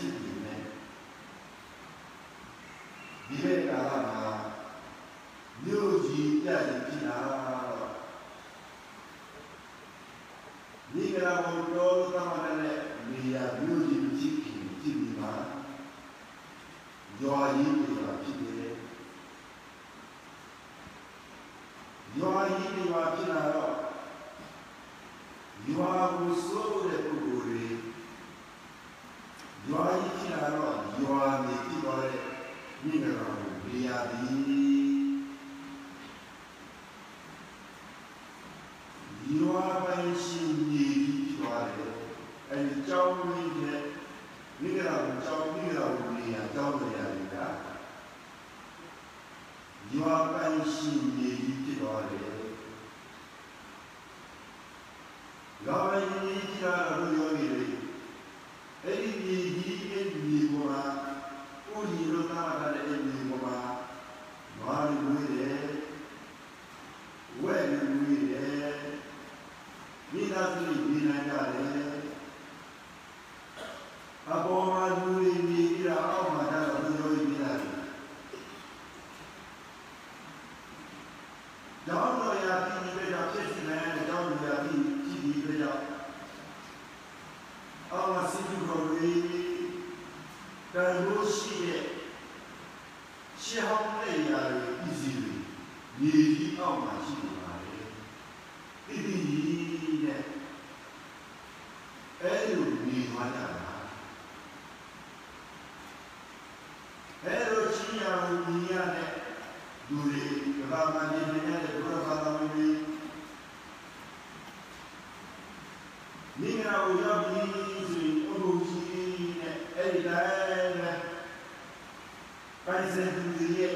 ရှိနေတယ်ဒီဘက်ကာလမှာမြို့ကြီးတက်ပြီးလာတော့ဒီကရာဝန်တော်သမဏနဲ့နေရာမြို့ကြီးကြီးကြီးကြည့်ပြီးပါရွာကြီးတွေဖြစ်နေတယ်ရွာကြီးတွေဖြစ်လာတော့ရွာကိုစ ရာသည် မြည်သွားကြတာအဲလိုချင်းရောင်မြည်ရတဲ့လူတွေကဘာမှမြင်နေရတဲ့ဘုရားဘာသာဝင်တွေမင်္ဂလာကိုရောက်ပြီးဆိုရင်အမှုကြီးနဲ့အဲ့ဒီတိုင်းပဲပိုင်စံသူတွေရဲ့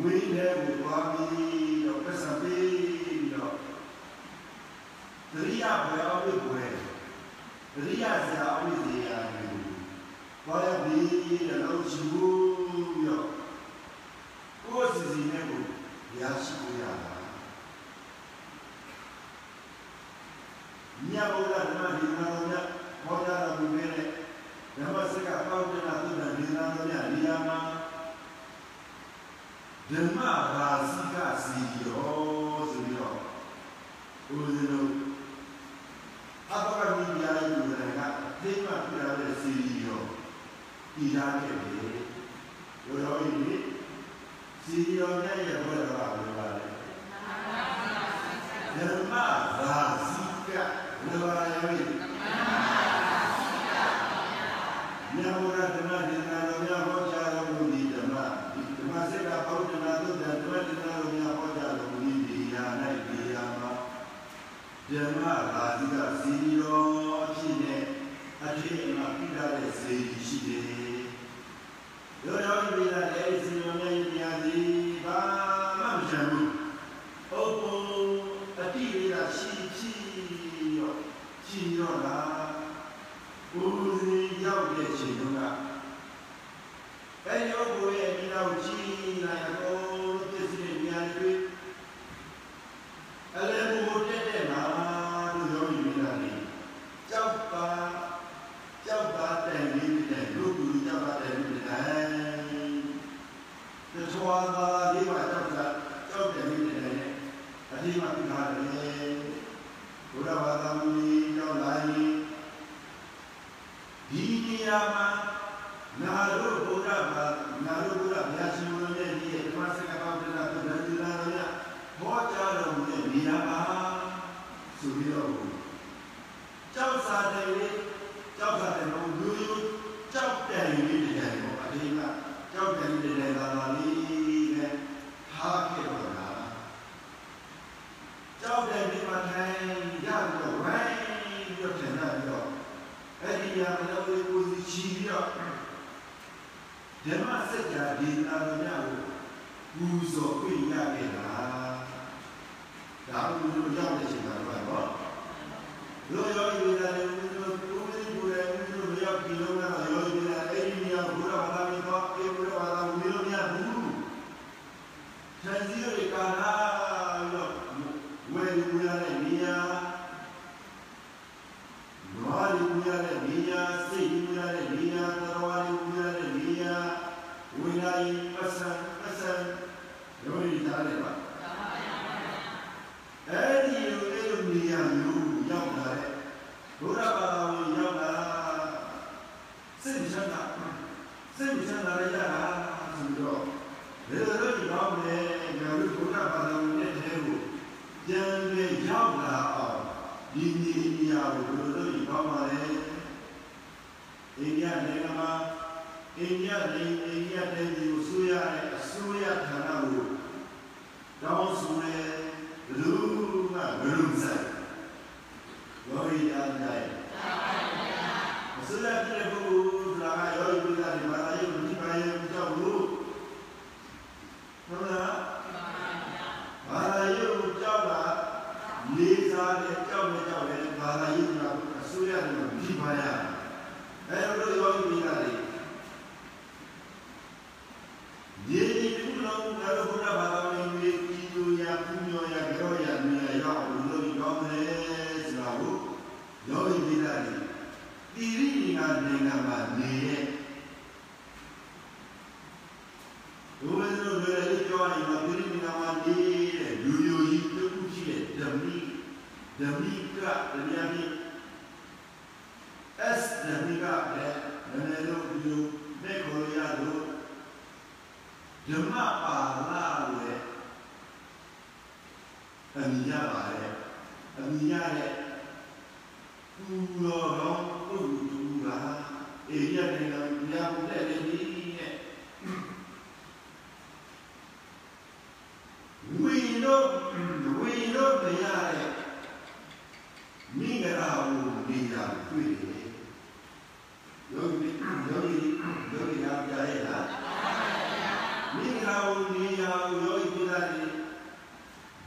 ဝိညာဉ်ကိုသွားပြီးတော့ပတ်စံပြီးတော့တရိယာဘယ်အောင်လို့ ရိယာဆရာအဝိဇ္ဇာမျိုးဘာလဲပြီးတော့ချူပြီးတော့ကိုယ်စီစီနဲ့ကိုရရှိကိုရတာမြတ်ဘုရားဓမ္မဒီနာတော်မြတ်ဟောကြားတော်မူခဲ့တဲ့ဓမ္မစကပေါင်းတဲ့နာသုဒ္ဓဒီနာတော်မြတ်ဒီယာမှာဓမ္မရာစီကစီရောဆိုပြီးတော့ဦးဇင်းတို့အဘကမိယာယုဒရကအသိမှပြရတဲ့စီရော ဒီလာခဲ့တယ်ဘုရားကြီးစီရောနဲ့ရဘုရားကပြောပါလေဓမ္မရာစီကဘုရားရဲ့မြတ်ဘုရားဓမ္မဒေသနာတော်များဟောကြားတော်မူသည့်ဓမ္မဓမ္မစက်ကပေါဒနာသုဒ္ဓဓမ္မဒေသနာတော်များဟောကြားတော်မူသည့်ဒီယာ၌ဒီယာမှာဓမ္မရာဇိကစီရောအဖြစ်နဲ့အထင်အမှပြတာတဲ့စေရှိတယ်။ ရောရောဒီလာတဲ့စီရောမြတ်တရားသည်ဘာမှမချမ်းဘူး။အိုးဘုံအတိရတာရှိရှိရောကြည်ရောလား။ဦးဇင်းရောက်တဲ့ချိန်တုန်းကအဲဒီရောကိုရဲ့ဒီလောက်ကြည်လာရတော့ပြည့်စုံတဲ့ဉာဏ်တွေအလည်းဘုံတက်တဲ့မှာလို့ရောယူနေတာလေကြောက်ပါကြောက်ပါတဲ့ဒီတဲ့လူကူကြောက်ပါတဲ့ဒီတဲ့တချွာသာဒီမှာကြောက်တာကြောက်တဲ့ဒီတဲ့အတိမပြထားတယ်ဘုရားဘာသာမူကြီးကြောက်လာရင်ဒီနေရာမှာနာတို့ဘုရားဘာနာတို့ဘုရားဘုရားရှင်တော်ရဲ့ဒီဓမ္မစကားပေါင်းတဲ့သုဒ္ဓတိလာတော်ရဟောကြားတော်မူတဲ့နေရာမှာဆိုပြီးတော့ကြောက်စာတယ်ကြောက်စာတယ်ဘုလူယူကြောက်တယ်လေးတဲ့ပေါ့အဒီကကြောက်တယ်လေးတဲ့သာသာလေးနဲ့ဟာခဲ့တော့တာကြောက်တယ်ဒီမှာထိုင်ရတော့ဝိုင်းပြီးတော့ထင်တာပြီးတော့အဲ့ဒီရမလို့ကိုစီချီပြီးတော့ဓမ္မစကြာဒီနာတော်များကိုပူဇော်ပြရခဲ့တာဒါဘုရားရောက်တဲ့ချိန်မှာတော့လောယောဂီတွေလည်းဘုရားဘုရားဘုရားဘုရားရောက်ပြီးတော့ယောဂီတွေအဲ့ဒီနေရာဘုရားဘာသာမီတော့အေဘုရားဘာသာမီလို့များဘူး။ဇန်စီရီကာနာရောဝယ်ယူရတဲ့နေရာနွားယူရတဲ့နေရာစိတ်ယူရတဲ့နေရာတော်ဝါယူရတဲ့နေရာဝိညာဉ်ပစံပစံယောဂီသားတွေပါအဲ့ဒီလိုအဲ့လိုနေရာမျိုးရောက်လာတဲ့ ဘုရားဘာသာဝင်ရောက်လာစိတ်ချမ်းသာစိတ်ချမ်းသာရရတာဆိုတော့ဘယ်လိုလုပ်ကြအောင်လဲငါတို့ဘုရားဘာသာဝင်တဲ့တဲကိုပြန်ပြန်ရောက်လာအောင်ဒီနေရာကိုဘယ်လိုလုပ်ကြအောင်လဲအိန္ဒိယနိုင်ငံမှာအိန္ဒိယနိုင်ငံအိန္ဒိယနိုင်ငံကိုဆိုရတဲ့အစိုးရဌာနကိုတောင်းဆိုတဲ့လူကဘယ်လိုဆိုင်ယော ဂီအားတိုင်းအစလက်တဲ့ပုဂ္ဂိုလ်ကယောဂီကဒီမှာအယုံဒီပါယံကြောက်လို့ဟုတ်လားဘာသာယုံကြောက်တာလေးစားတဲ့ကြောက်နဲ့ကြောက်တဲ့ဘာသာယုံကအစိုးရကဒီပါယံအဲလိုယောဂီတွေကလေဒီဒီကုလုံးကတော့ဘုရားဘာသာဝင်တွေဒီလိုရာပူညောရာကြောရာနေရာရောက်လို့ပြောမယ်ဆိုတာကိုယောဂီပိဒါတွေတိရိညာနိုင်ငံမှာနေရဲ့ဘုရားတို့လည်းလေးပြောရင်တော့တိရိညာမှာနေတဲ့လူယိုကြီးတစ်ခုရှိတဲ့ဓမိဓမိကတရားကြီး S ဓမိကလည်းနည်းနည်းလို့ဒီလိုမဲ့ခေါ်ရလို့ဓမ္မပါဠိရဲ့အမိရပါတယ်အမိရတဲ့ပူလောတော်ပုဂ္ဂိုလ်တူက ဧရိယနိုင်ငံဘုရားဘုရားလည်းဒီနဲ့ လို့မရတဲ့မိဂရာကိုနေရာတွေ့တယ်ယောဂီယောဂီယောဂီအားပြရဲ့လားမိဂရာကိုနေရာကိုယောဂီပြတာလေ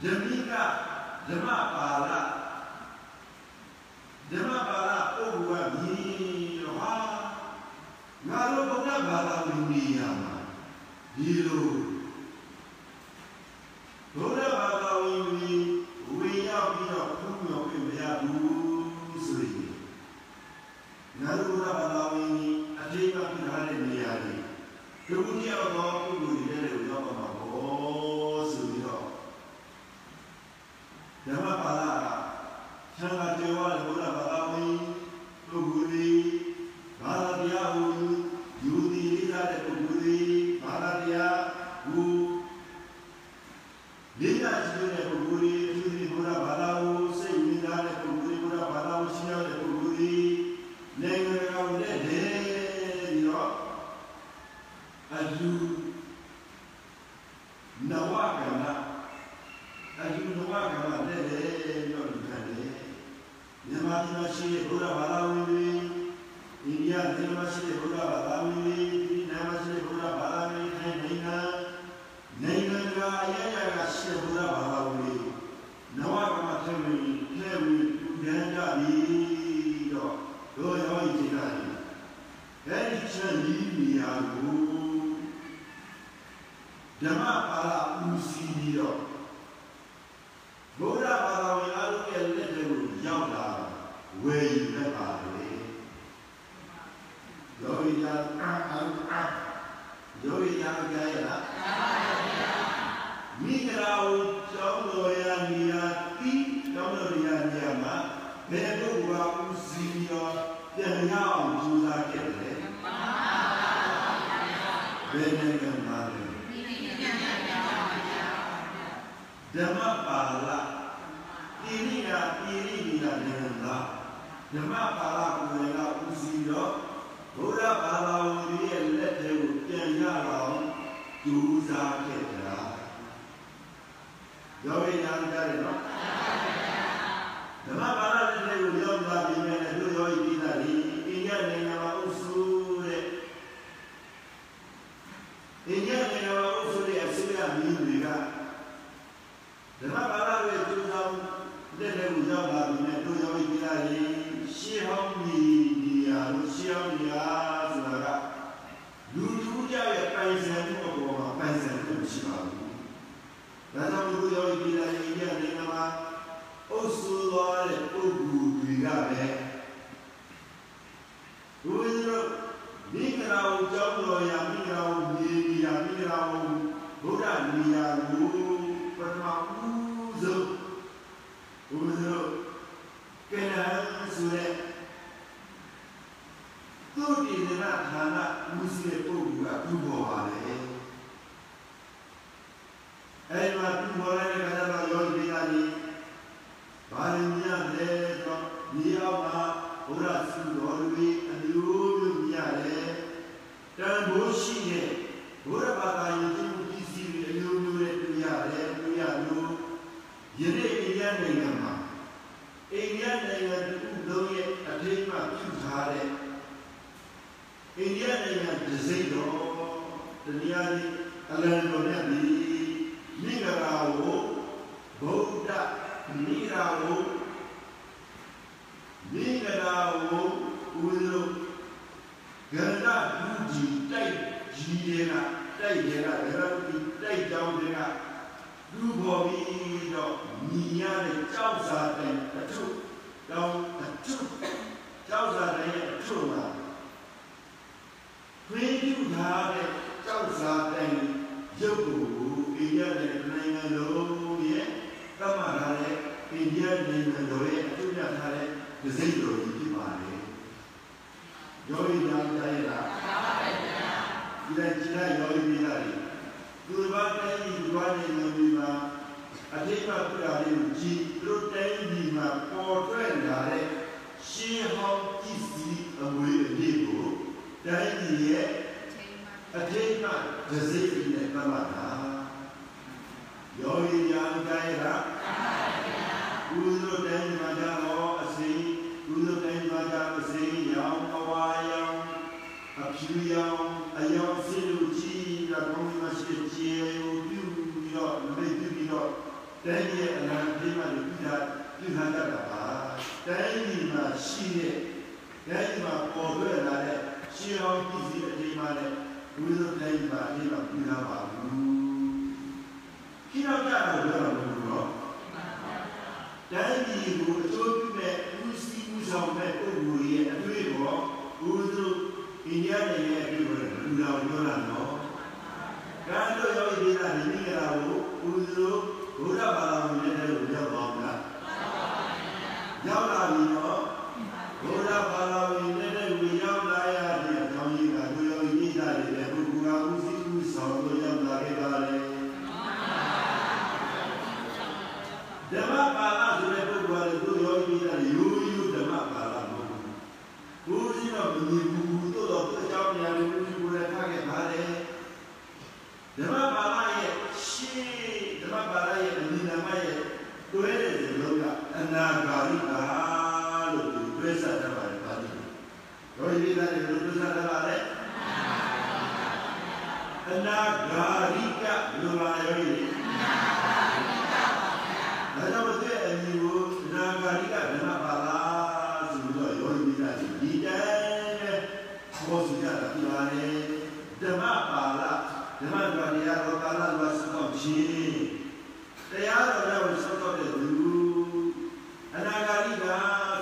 ဓမ္မိကဓမ္မပါဠဓမ္မပါဠပုဂ္ဂိုလ်ကမြည်တော့ဟာငါတို့ဘုရားဘာသာဝင်နေရာမှာဒီလိုဘုရားဘာသာဝင်ကြီးဝင်ရောက်ပြီးတော့ဘုမြော်ပြမရဘူးဆိုရင်ငါတို့ဘုရားဘာသာဝင်ကြီးအတိတ်ကပြထားတဲ့နေရာတွေဒုတိယသောပုဂ္ဂိုလ်တွေလည်းရောက်ပါမှာဘောဆိုပြီးတော့ဓမ္မပါဠကသံဃာတေဝါဘုရားဘာသာဝင်ပုဂ္ဂိုလ်တွေဘာသာတရားဟူယူသည်လေးစားတဲ့ပုဂ္ဂိုလ်တွေဘာသာတရားဟူလေးစားရှိတဲ့ပုဂ္ဂိုလ်တွေအထူးသဖြင့်ဘုရားဘာသာကိုစိတ်ဝင်စားတဲ့ပုဂ္ဂိုလ်တွေဘုရားဘာသာကိုရှင်းရတဲ့ပုဂ္ဂိုလ်တွေနိုင်ငံတော်နဲ့တည်းပြီးတော့အလူနဝကနာအလူနဝကနာနဲ့တည်းပြီးတော့လူခံတယ်မြန်မာပြည်မှာရှိတဲ့ဘုရားဘာသာဝင်တွေအိန္ဒိယနိုင်ငံမှာရှိတဲ့ဘုရားဘာသာဝင်တွေဒီနိုင်ငံမှာရှိတဲ့ဘုရားဘာသာဝင်တွေနိုင်ငံနိုင်ငံကရရကရှိတဲ့ဘုရားဘာသာဝင်တွေနဝကမထဲဝင်ထဲဝင်ဉာဏ်ကြပြီးတော့တို့ရောဤချိန်တိုင်းအဲဒီချက်ဤနေရာကိုဓ မ္မပါဠိဦးစီးပြီးတော့ဘုရားဘာသာဝင်အားလုံးရဲ့လက်တွေကိုရောက်လာဝယ်ယူတတ်ပါလေယောဂီယာအာအာယောဂီယာကြရလားမိဂရာဝကျောင်းတော်ရနေရာတိကျောင်းတော်ရနေရာမှာဘယ်ပုဂ္ဂိုလ်ကဦးစီးရောပြန်ရအောင်ကြိုးစားခဲ့တယ်ဘယ်နိုင်ငံမှာလဲ ဓမ္မပါဠိတိရိယာတိရိယာနိုင်ငံသားဓမ္မပါဠိကိုယ်ကဦးစီးတော့ဘုရားဘာသာဝင်ရဲ့လက်ထဲကိုပြန်ရအောင်ကြိုးစားခဲ့တာယောဂီညာကြတယ်နော်ဓမ္မပါဠိလက်ထဲကိုရောက်လာပြီးမယ်တို့ယောဂီပြည်သားဒီအိန္ဒိယနိုင်ငံမှာအုပ်စုတဲ့အိန္ဒိယနိုင်ငံမှာအုပ်စုတဲ့အစိအမီးတွေက ဓမ္မပါဠိရဲ့ကျိုးဆောင်တဲ့လည်းကိုရောက်လာပြီးနဲ့တို့ယောဂီပြည်သားဒီရှေးဟောင်းဒီနေရာလို့ရှေးဟောင်းနေရာဆိုတာကလူလူကြရဲ့ပိုင်ဆိုင်မှုအပေါ်မှာပိုင်ဆိုင်မှုရှိပါဘူး။ဒါကြောင့်တို့ယောဂီပြည်သားအိန္ဒိယနိုင်ငံမှာအုပ်စုသွားတဲ့ပုဂ္ဂိုလ်တွေကလည်း ဘုရားတို့ကဲနာဆိုတဲ့သူ့ဒီနာဌာနမူစီတဲ့ပုဂ္ဂိုလ်ကပြုပေါ်ပါလေအဲ့မှာပြုပေါ်လိုက်တဲ့ခါကျတော့ယောဂီတွေကဘာရင်းရလဲတော့ဒီအောက်မှာဘုရားစုတော်တွေအမျိုးမျိုးမြရတယ်တန်ဖိုးရှိတဲ့ဘုရားဘာသာယဉ်ကျေးမှုပစ္စည်းတွေအမျိုးမျိုးနဲ့တွေ့ရတယ်တွေ့ရလို့ယနေ့အိန္ဒိယနိုင်ငံမှာအိန္ဒိယနိုင်ငံတစ်ခုလုံးရဲ့အထိတ်မှပြုထားတဲ့အိန္ဒိယနိုင်ငံဒစိတော်တရားကြီးအလံတော်မြတ်ဒီမိဂရာကိုဗုဒ္ဓမိဂရာကိုမိဂရာကိုဦးဇုဂန္ဓဒုကြီးတိုက်ကြီးတွေကတိုက်တွေကဒါရတိတိုက်ကြောင်းတွေကလူပေါ်ပြီးတော့ညီရတဲ့ကြောက်စာတဲ့အထုတောင်းအထုကြောက်စာတဲ့အထုမှာခွေးပြုထားတဲ့ကြောက်စာတဲ့ရုပ်ကိုအိန္ဒိယနိုင်ငံလုံးရဲ့သတ်မှတ်ထားတဲ့အိန္ဒိယနိုင်ငံတော်ရဲ့အထုပြထားတဲ့ဒစိတော်ကြီးဖြစ်ပါလေယောဂီညာတိုင်းလားဒီလိုက်ကြည့်လိုက်ယောဂီပြည်သားတွေသူဘာတိုင်းဒီဘာနေနေပြီမှာအထိတ်မှပြတာလေးကိုကြည့်သူတို့တိုင်းဒီမှာပေါ်ထွက်လာတဲ့ရှင်းဟောင်းကြည့်စီအမွေအလေးကိုတိုင်းဒီရဲ့အထိတ်မှဒစိနဲ့သတ်မှတ်တာယောဂီညာတိုင်းလား ဦးဇုတိုင်းမှာကြတော့အစိမ်းဦးဇုတိုင်းမှာကြအစိမ်းရောင်အဝါရောင်အဖြူရောင် အယောင်စီလူကြီးကဘုံမရှိချေပြုပြီးတော့မိတ်ပြီးတော့တိုင်းရဲ့အလံပြမှာပြုတာပြုထားတတ်တာပါတိုင်းဒီမှာရှိတဲ့တိုင်းဒီမှာပေါ်ထွက်လာတဲ့ရှင်းအောင်ပြည်စီအချိန်မှလည်းဦးဇုတိုင်းမှာအချိန်မှာပြုထားပါဘူးခိနောက်ကြတော့ပြောတာမဟုတ်ဘူးနော်တိုင်းပြည်ကိုအကျိုးပြုမဲ့ဦးစီးဦးဆောင်မဲ့ပုဂ္ဂိုလ်ရဲ့အတွေ့အခေါ်ဦးဇုအိန္ဒိယနိုင်ငံရဲ့အတွေ့အခေါ်လူတော်ပြောတာနော်ကံတို့ရောဒီကနေ့မိဂရာကိုဦးဇုဘုရားဘာသာဝင်တဲ့လို့ပြောပါမလားရောက်လာပြီနော်ဘုရားဘာသာဝင်တဲ့လူရောက်လာရတဲ့အကြောင်းရင်းကတို့ရောဤကြတဲ့ပုဂ္ဂိုလ်ကဦးစီးဦးဆောင်လို့ရောက်လာခဲ့ပါလေဓမ္မပါဠဆိုတဲ့ပုဂ္ဂိုလ်ကတို့ရောဤကြတဲ့ရိုးရိုးဓမ္မပါဠမဟုတ်ဘူးဘုရားကမမြင်ဘူးတို့တော့အကြောင်းအရာတွေကိုလည်းထားခဲ့ပါလေ ဓမ္မပါဠရဲ့ရှေးဓမ္မပါဠရဲ့အနိနာမရဲ့တွဲတဲ့ဇလုံးကအနာဂါရိကာလို့သူတွဲဆက်တတ်ပါတယ်ပါဠိတော်ရည်သားတွေလို့တွဲဆက်တတ်ပါတယ်အနာဂါရိကလူပါရောရည်ဒါကြောင့်မသိအညီကိုအနာဂါရိကဓမ္မပါဠဆိုပြီးတော့ရောရည်သားတွေဒီတိုင်းနဲ့ဘောစီကြတာပြပါလေဓမ္မပါဠဓမ္မတော်တရားတော်ကာလတော် စတော့ခြင်းတရားတော်နဲ့စတော့တဲ့လူအနာဂါရိက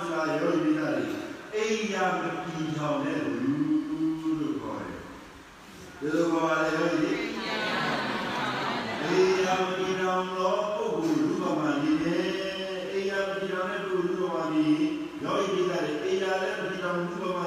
ဆိုတာရောရည်သားတွေအိယာမပြီးထောင်တဲ့လူလို့ခေါ်တယ်ဒီလိုပါလေရောရည်အိယာမပြီးထောင်တော့ပုဂ္ဂိုလ်လူကမှနေတယ်အိယာမပြီးထောင်တဲ့ပုဂ္ဂိုလ်လူကမှနေရောရည်သားတွေအိယာလည်းမပြီးထောင်လူကမှ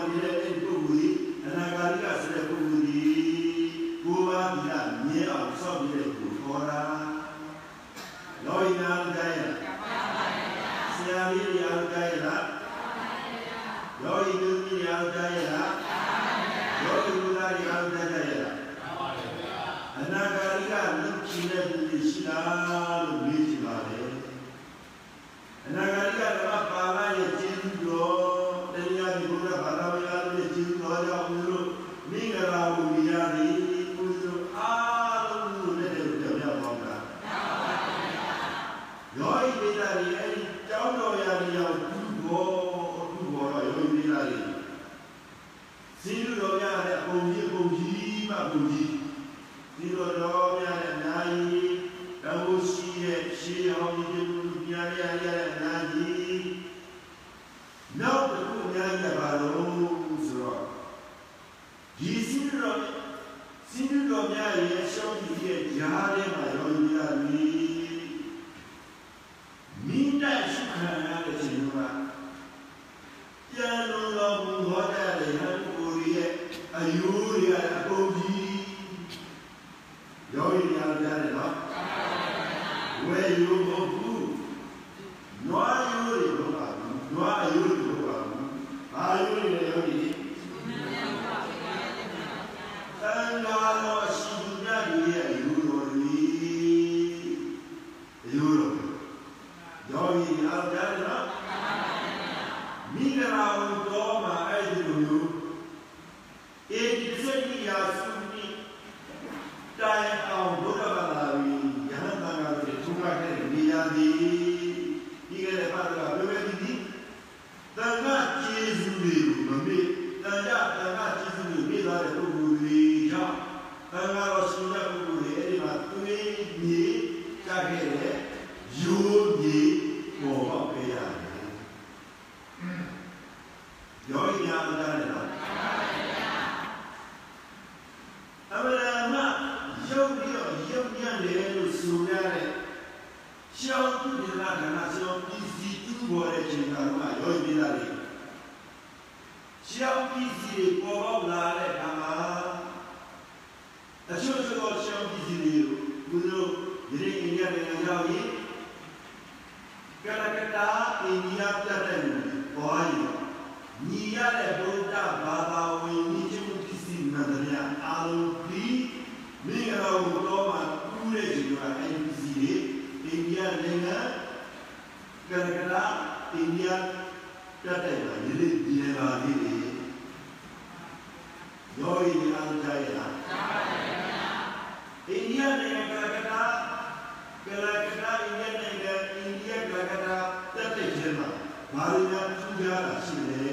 တွေများထူးခြားတာရှိလဲ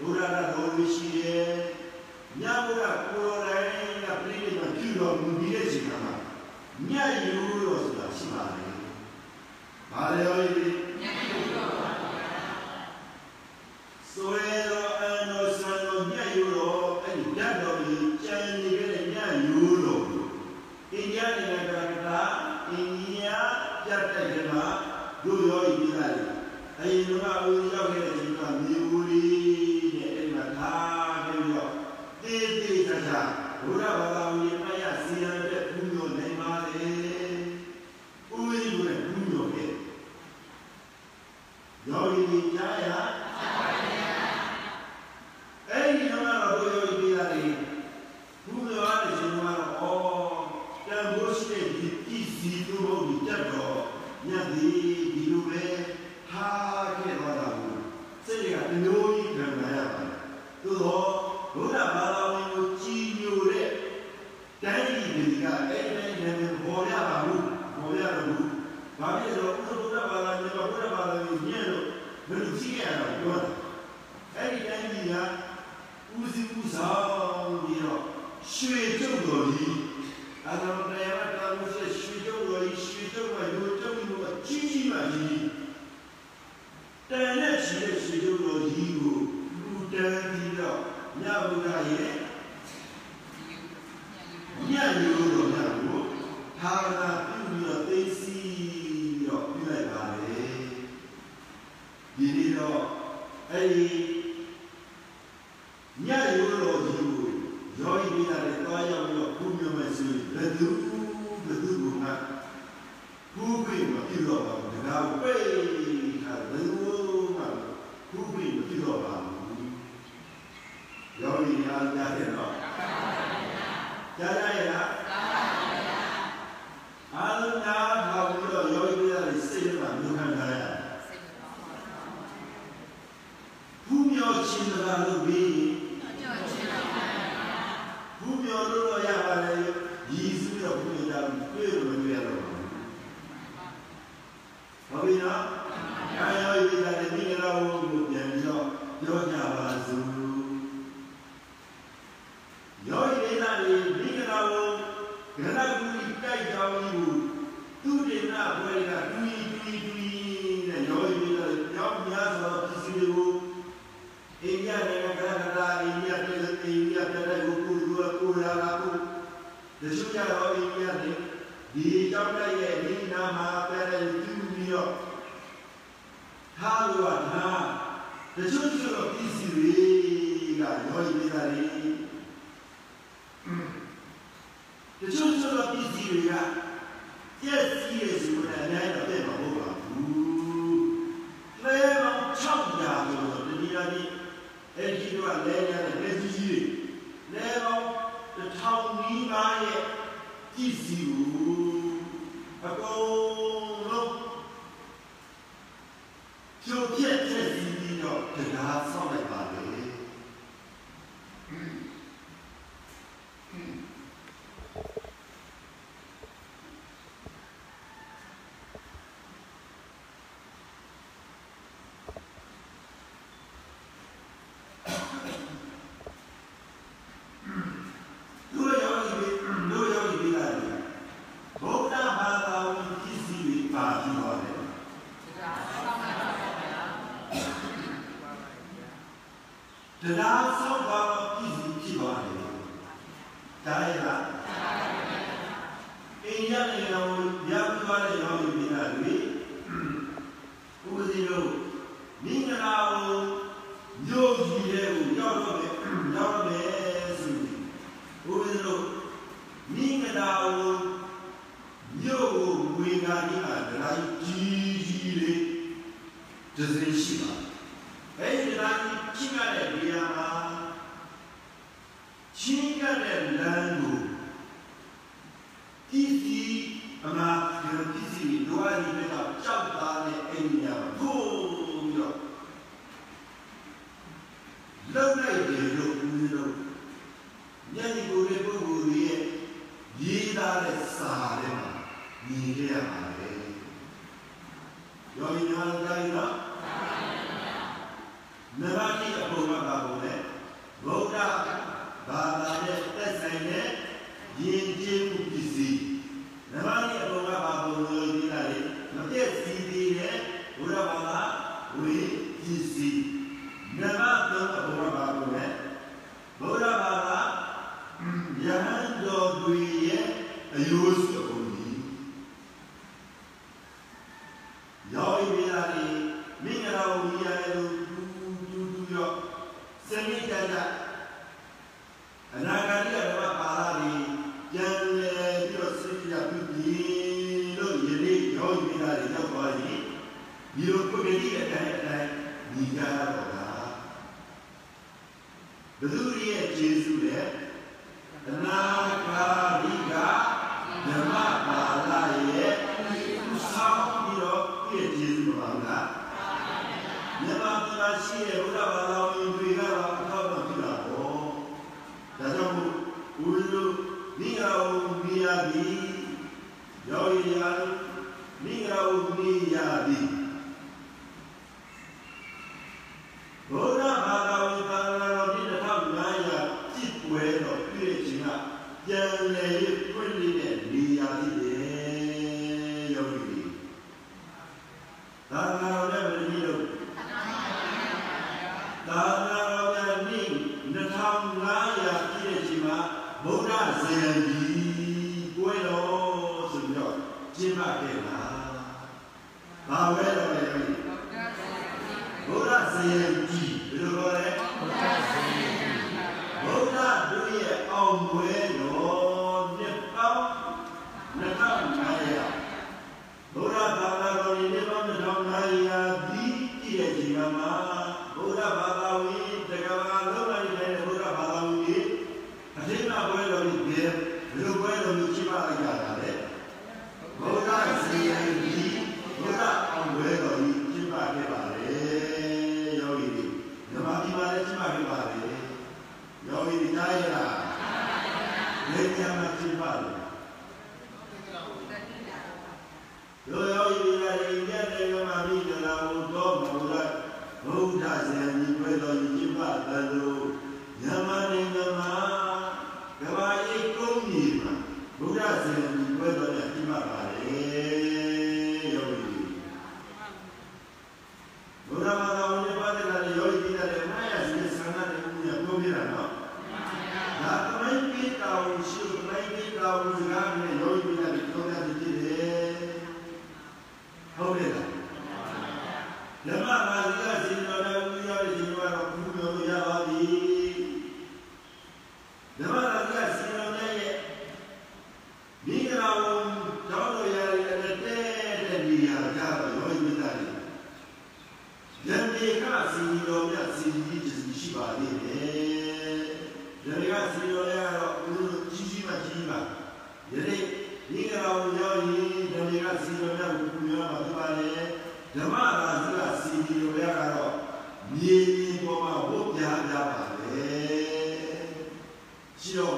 ဘုရားတော်ကိုရှိတယ်မြတ်ဘုရားကိုယ်တော်တိုင်းကပြိဋိဘံပြုတော်မူပြီးတဲ့ချိန်မှာမြတ်ရိုးတော်ဆိုတာရှိပါလေဘာလဲမြတ်ရိုးတော်ပါဘုရားဆိုရဲ တော့အဲ့ဒီညရိုးတော်ကြီးကိုရောဤမိသားနဲ့တွားရောက်ပြီးတော့ဘုမျိုးမဲ့ဆိုဘယ်သူဘယ်သူကကိုယ်ပြင်မပြုတော့ပါဘူးဒါကပဲ့ထားဘယ်သူမှကိုယ်ပြင်မပြုတော့ပါဘူးရောဤအားကြတဲ့တော့ the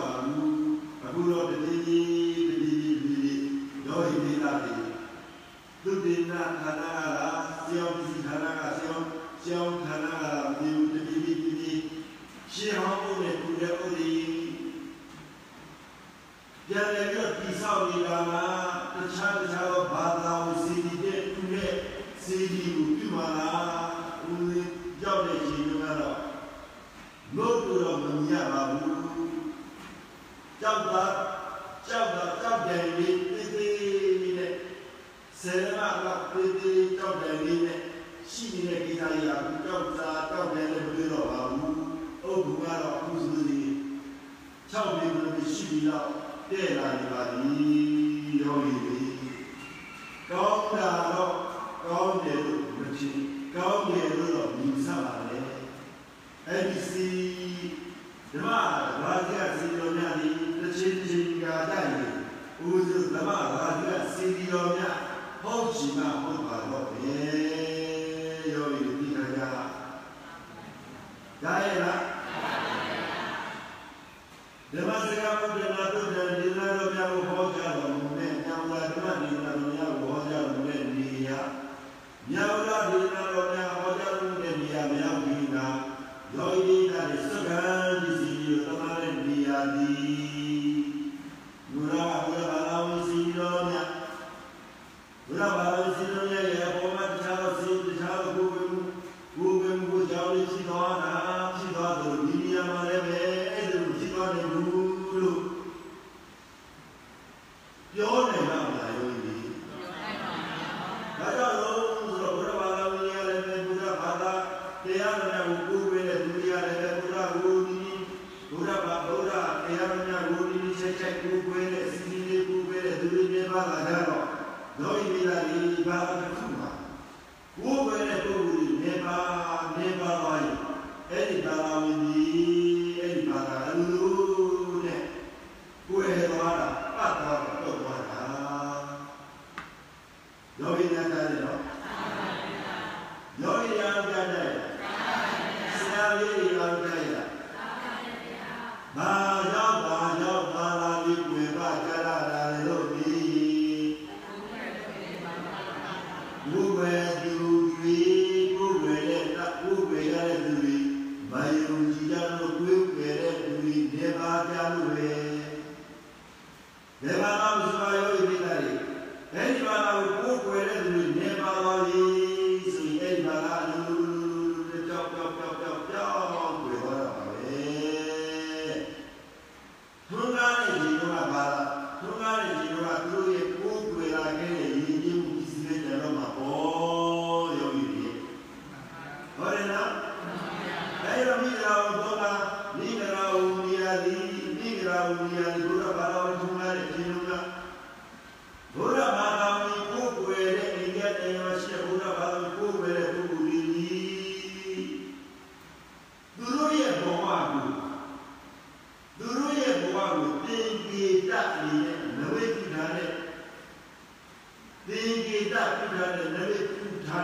ပါဘူးအခုတော့တတိကြီးတတိကြီးတတိကြီးရောဟိနေလာတယ်သူတေနာဌာနကလားကျောင်းဒီဌာနကကျောင်းကျောင်းဌာနကလားဒီတတိကြီးတတိကြီးရှင်းဟောဖို့နဲ့ကုတဲ့ဥဒိပြန်လည်းတော့တိဆောက်နေတာလားတခြားတခြားသောဘာသာကိုစီဒီတဲ့သူနဲ့စီဒီကိုပြုပါလားဦးရောက်တဲ့ချိန်ကတော့လို့တော့မမြင်ရပါဘူး ကြောက်တာကြောက်တာကြောက်တယ်လေးတေးသေးလေးနဲ့ဆယ်မလောက်တေးသေးကြောက်တယ်လေးနဲ့ရှိနေတဲ့ကိစ္စကြီးကကြောက်တာကြောက်တယ်လည်းမတွေ့တော့ပါဘူး။အုပ်ကူကတော့အခုဆိုနေ၆နေလို့ရှိပြီတော့တဲ့လာနေပါသည်ရောရည်လေး။ကောင်းတာတော့ကောင်းတယ်လို့မဖြစ်ကောင်းတယ်လို့တော့မြင်ဆပါလေ။အဲဒီစီဓမ္မဘာသာစီတော်များသည် တစ်ချင်းတစ်ချင်းကာတိုက်၍ဦးစုဓမ္မရာဇကစီတီတော်များဟောချီမှဟောပါတော့ဘေယောဤတိခါကြဒါရဲ့လားဓမ္မစကားဘုရားတော်တဲ့ဒီနာတော်များကိုဟောကြားတော်မူတဲ့ညောင်လာဓမ္မဒီနာတော်များကိုဟောကြားတော်မူတဲ့နေရာညောင်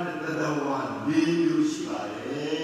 သက်သက်ဝါ၄မျိုးရှိပါတယ်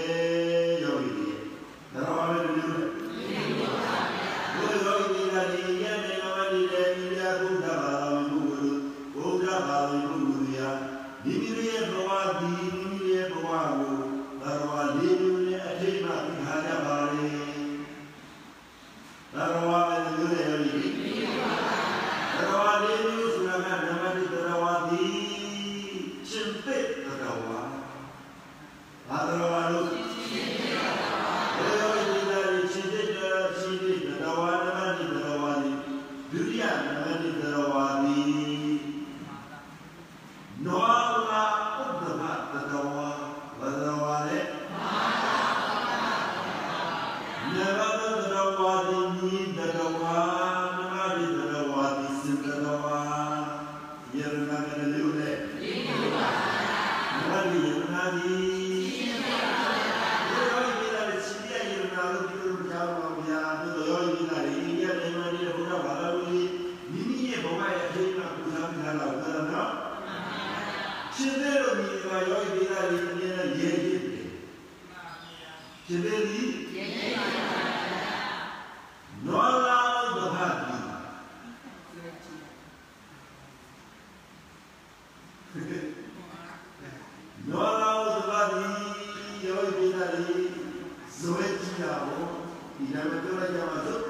y ya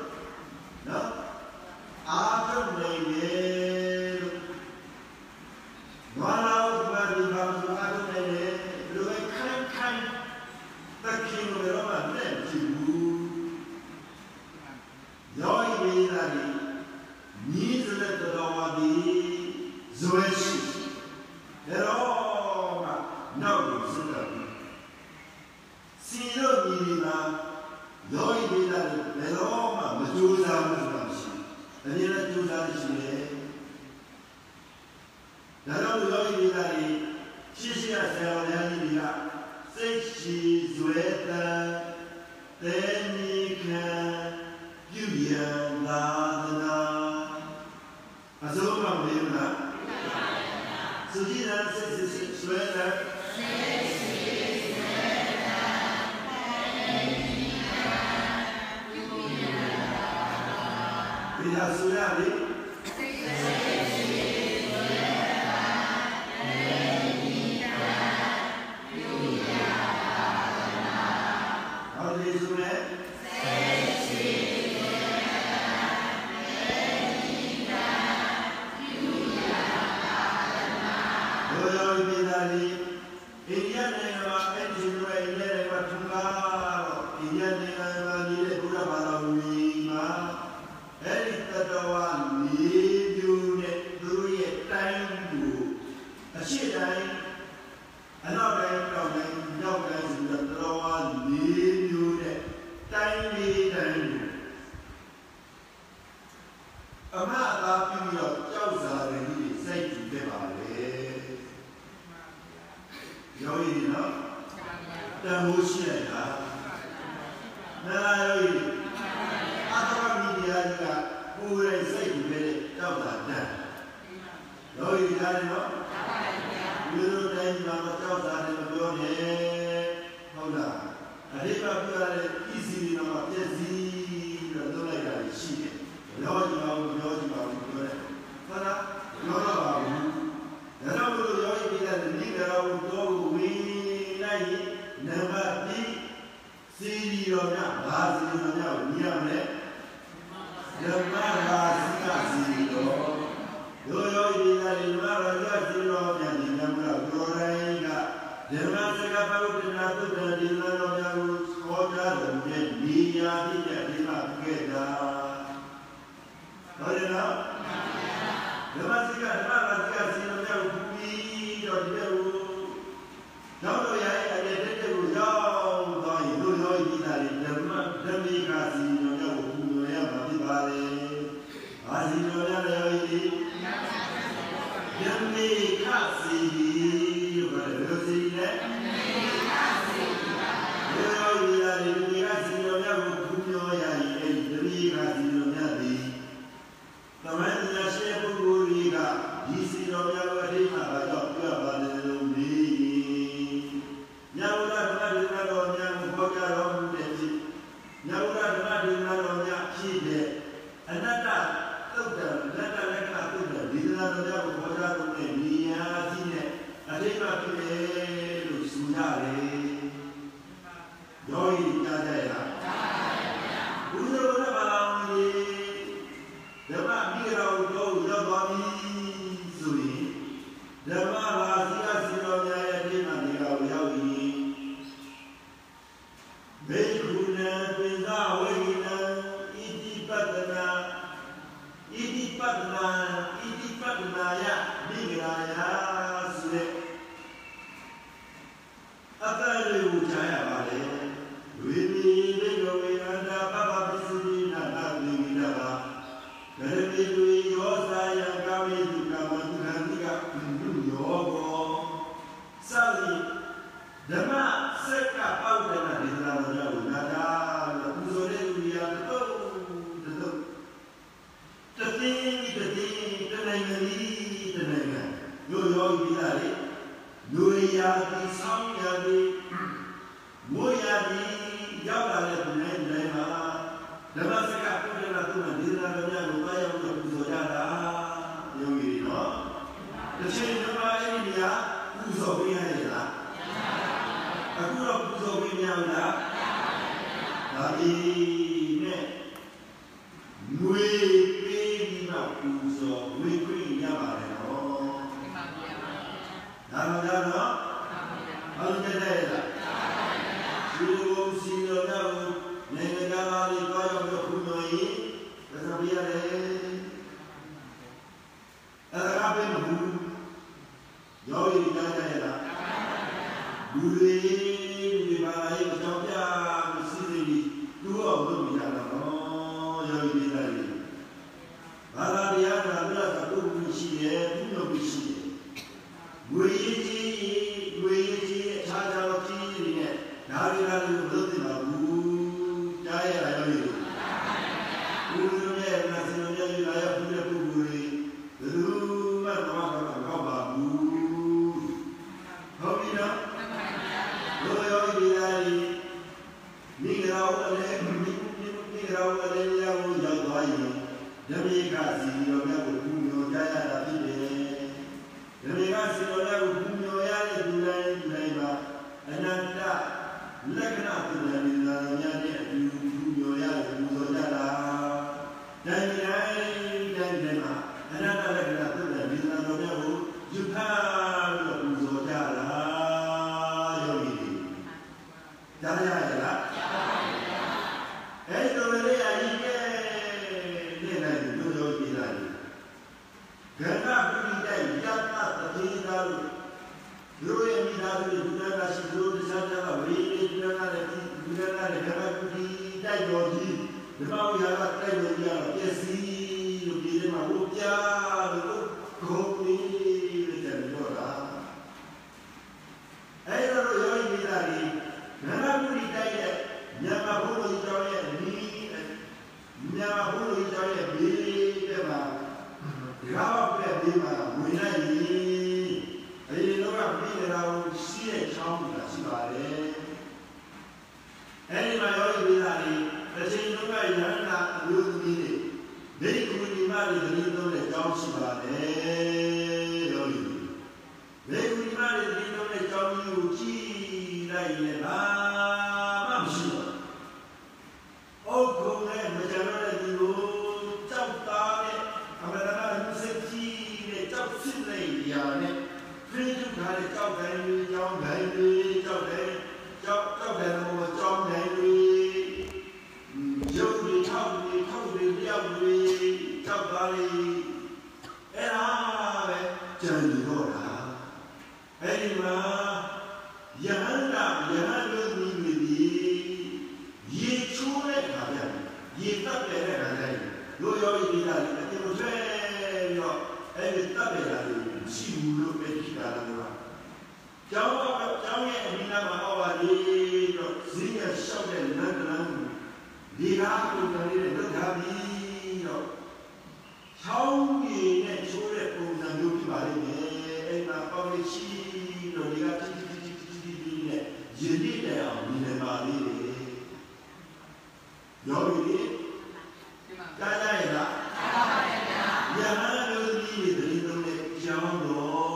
ကြားကြရလားကြားပါပါဗျာညာနာမျိုးသမီးတွေသတိလုံးနဲ့ကြောင်းတော့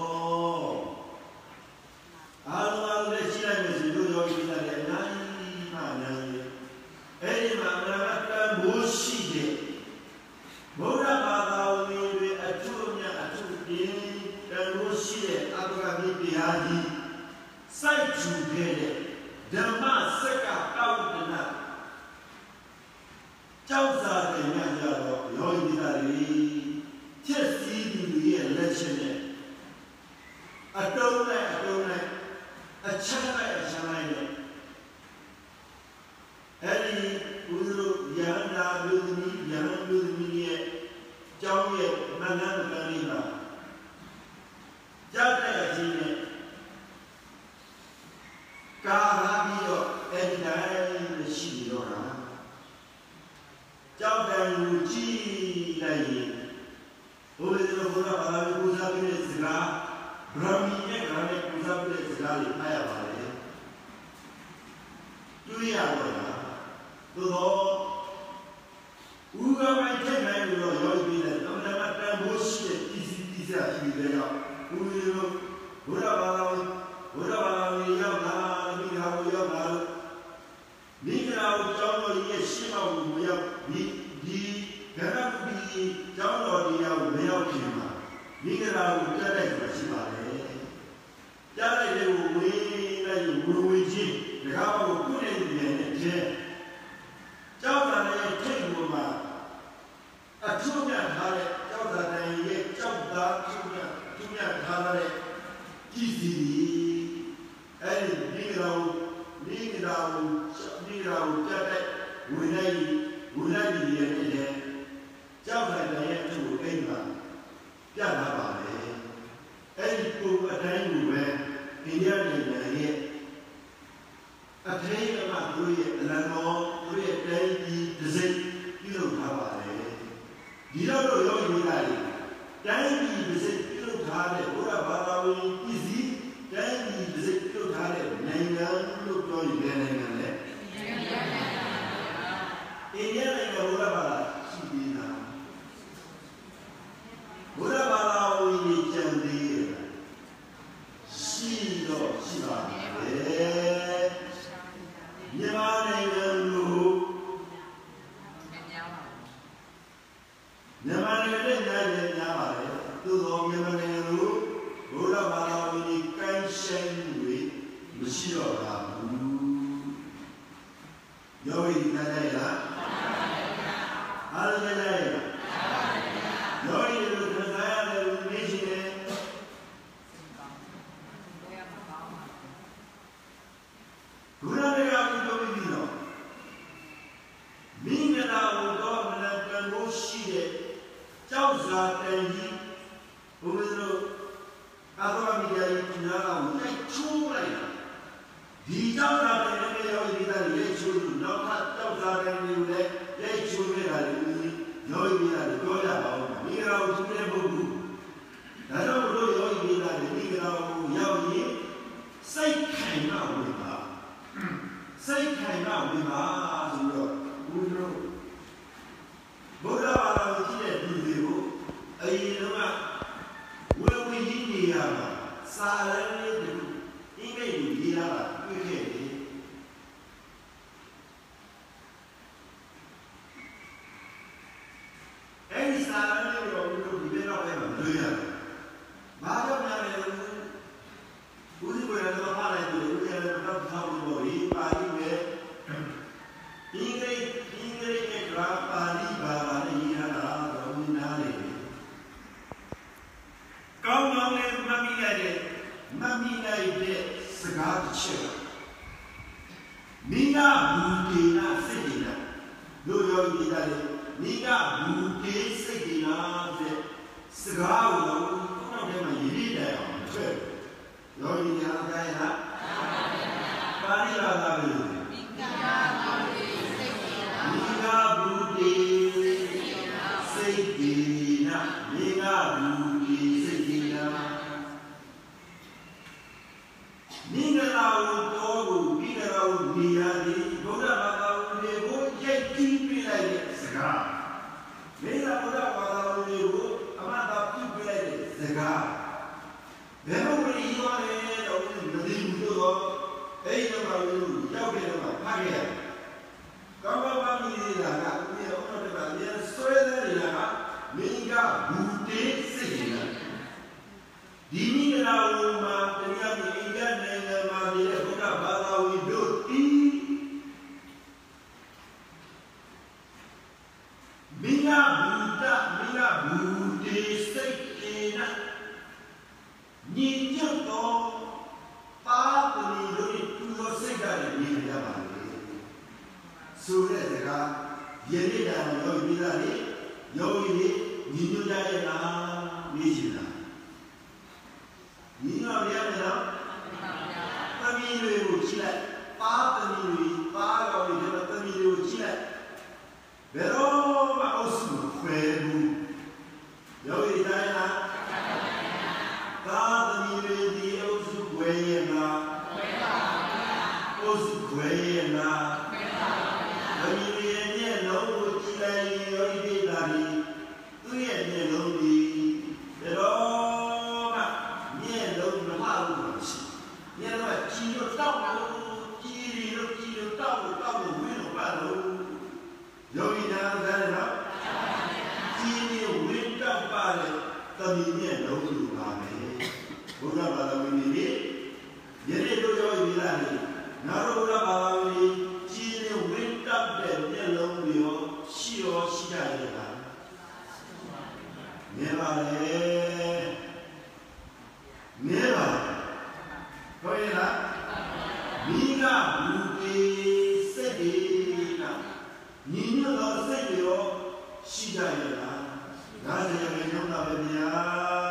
တော်လူရောက်ပြီးတော့မှဖတ်ခဲ့ကောင်းကောင်းမှမိသေးတာကဦးရဲ့ဥတော်တက်ကအများဆွဲတဲ့နေရာကမိကဘူတေးစိတ်ရဒီမိကလာကို ဟုတ်ရဲ့လားမိကဘူတေစက်တေနာညီညွတ်သောစက်တွေရောရှိကြရဲ့လားဒါကြောင့်ရေနှောင်းတာပဲဗျာ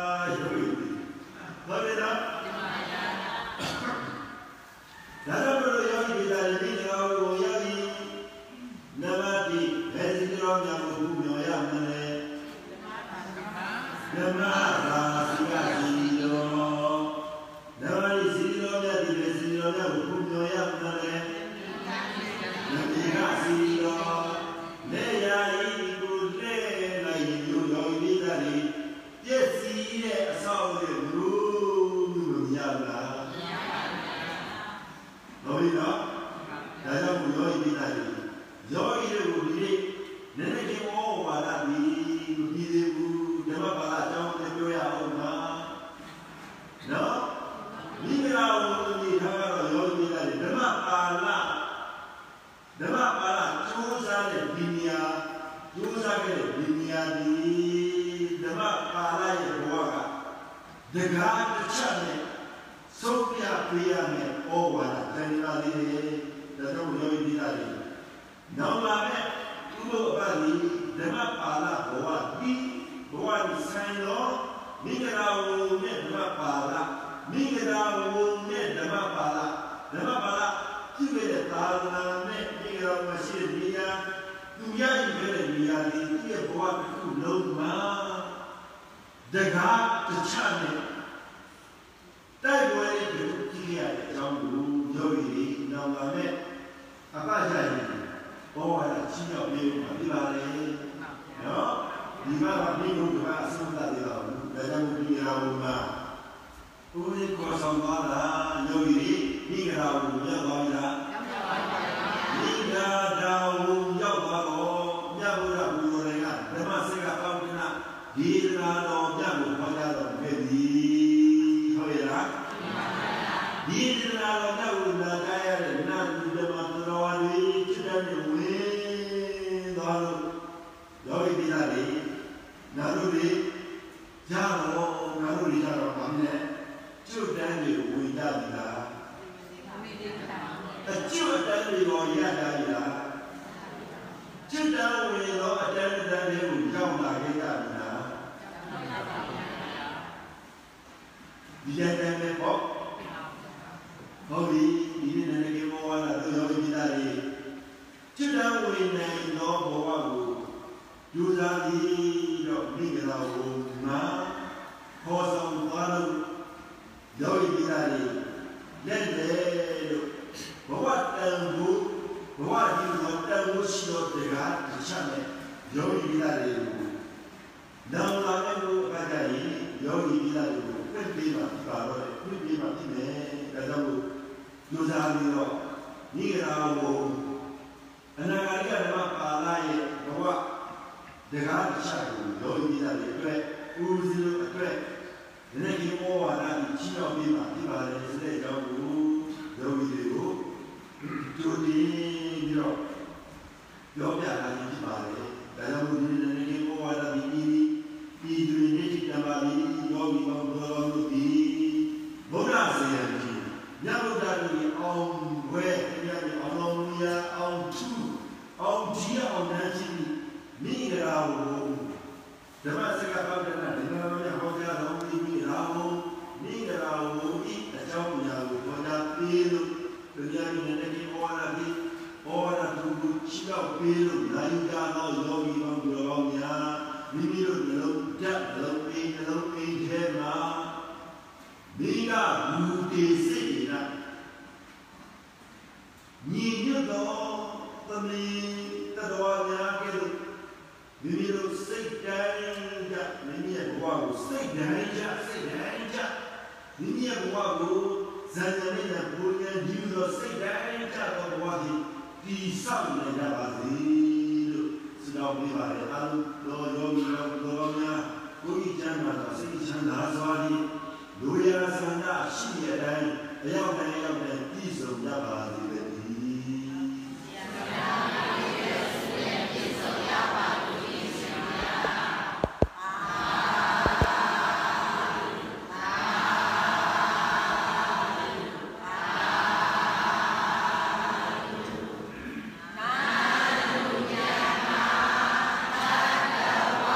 ရကောဆောင်သွားတာယောဂီတွေဒီရာဝကိုရောက်သွားပြီလားရောက်ပါပါဒီရာဒါဝရောက်သွားတော့မြတ်ဗုဒ္ဓဘုရားတွေကဓမ္မစကပေါင်းကနာဒီရာတော်မြတ်ကိုဟောကြားတော်ခဲ့သည်ဟုတ်ရဲ့လားဒီရာတော်မြတ်ကိုနာကြားရတဲ့နာသူဓမ္မတော်ဝါတွေချစ်တဲ့ဝင်သွားလို့ယောဂီပိသားတွေနာတို့တွေရတော့နာတို့တွေရတော့ဗာမလဲကျွတ်တန်းတွေဝင်ကြပြီလားအကျွတ်တန်းတွေရောရတာပြီလားကျွတ်တန်းဝင်တော့အတန်းတန်းတွေကိုရောက်လာခဲ့ကြပြီလားဒီကြတဲ့မဲ့ပေါ့ဟုတ်ပြီဒီနေ့လည်းကေမောဝါလာတို့ယောဂီပိသားတွေကျွတ်တန်းဝင်နိုင်တော့ဘဝကိုယူစားပြီးတော့မိဂလာကိုငါခေါ်ဆောင်သွားလို့ယောဂီပိသားတွေလက်လေလို့ဘဝတန်ဖို့ဘဝဒီလိုတန်ဖို့ရှိတော့တရားတခြားနဲ့ယောဂီပိသားတွေကိုနောင်လာတဲ့ဘုရားကြရင်ယောဂီပိသားတွေကိုပြည့်ပြည့်မှာပါတော့ပြည့်ပြည့်မှာပြည့်မယ်ဒါကြောင့်ယူစားပြီးတော့မိဂလာကိုအနာဂတ်ဓမ္မပါဠိရဲ့ဘဝတကားတစ်ချက်ကိုလောကီသားတွေအတွက်ဦးစီးလို့အတွက် ဒီနေ့ဒီဘောဝါဒကြီးချီးတော်ပြီးပါဒီပါလေစတဲ့အကြောင်းကိုလောကီတွေကိုကြိုတင်ပြီးတော့ပြောပြတာကြီးဖြစ်ပါလေဒါကြောင့်ဒီနေ့ဒီဘောဝါဒကြီးဒီဒီတွေနဲ့ဒီတပါလီယောဂီဘောဘောလို့ဒီဗုဒ္ဓဆရာကြီးမြတ်ဗုဒ္ဓတို့အောင်ဝဲပြရအောင်လုံးရအောင်သူအောင်ကြီးအောင်တန်းကြီးမိဂရာဝဓမ္မစကားပေါက်တဲ့ဒီမှာလည်းဟောကြားတော်မူပြီးရာဝမိဂရာဝဤအကြော င်းအရာကိုဟောကြားပြီးလို့ဒုတိယနေ့နဲ့ဒီဘောရပြီးဘောရသူကိုချီတော့ပြီးလို့လာယူကြတော့ယောဂီပေါင်းသူတော်ကောင်းများမိမိတို့နှလုံးဓာတ်နှ လိုစိတ်တန်းကြမိမိရဲ့ဘဝကိုစိတ်တန်းကြစိတ်တန်းကြမိမိရဲ့ဘဝကိုဇန်နဝါရီလပူရန်ဒီလိုစိတ်တန်းကြတော့ဘဝကြီးတည်ဆောက်နေကြပါစေလို့ဆုတောင်းပေးပါတယ်အားလုံးတော်ရောမီရောတော်များကိုကြီးချမ်းသာစိတ်ချမ်းသာစွာဖြင့်လူရဆန္ဒရှိတဲ့အတိုင်းအရောက်တိုင်းရောက်တိုင်းပြည့်စုံကြပါစေ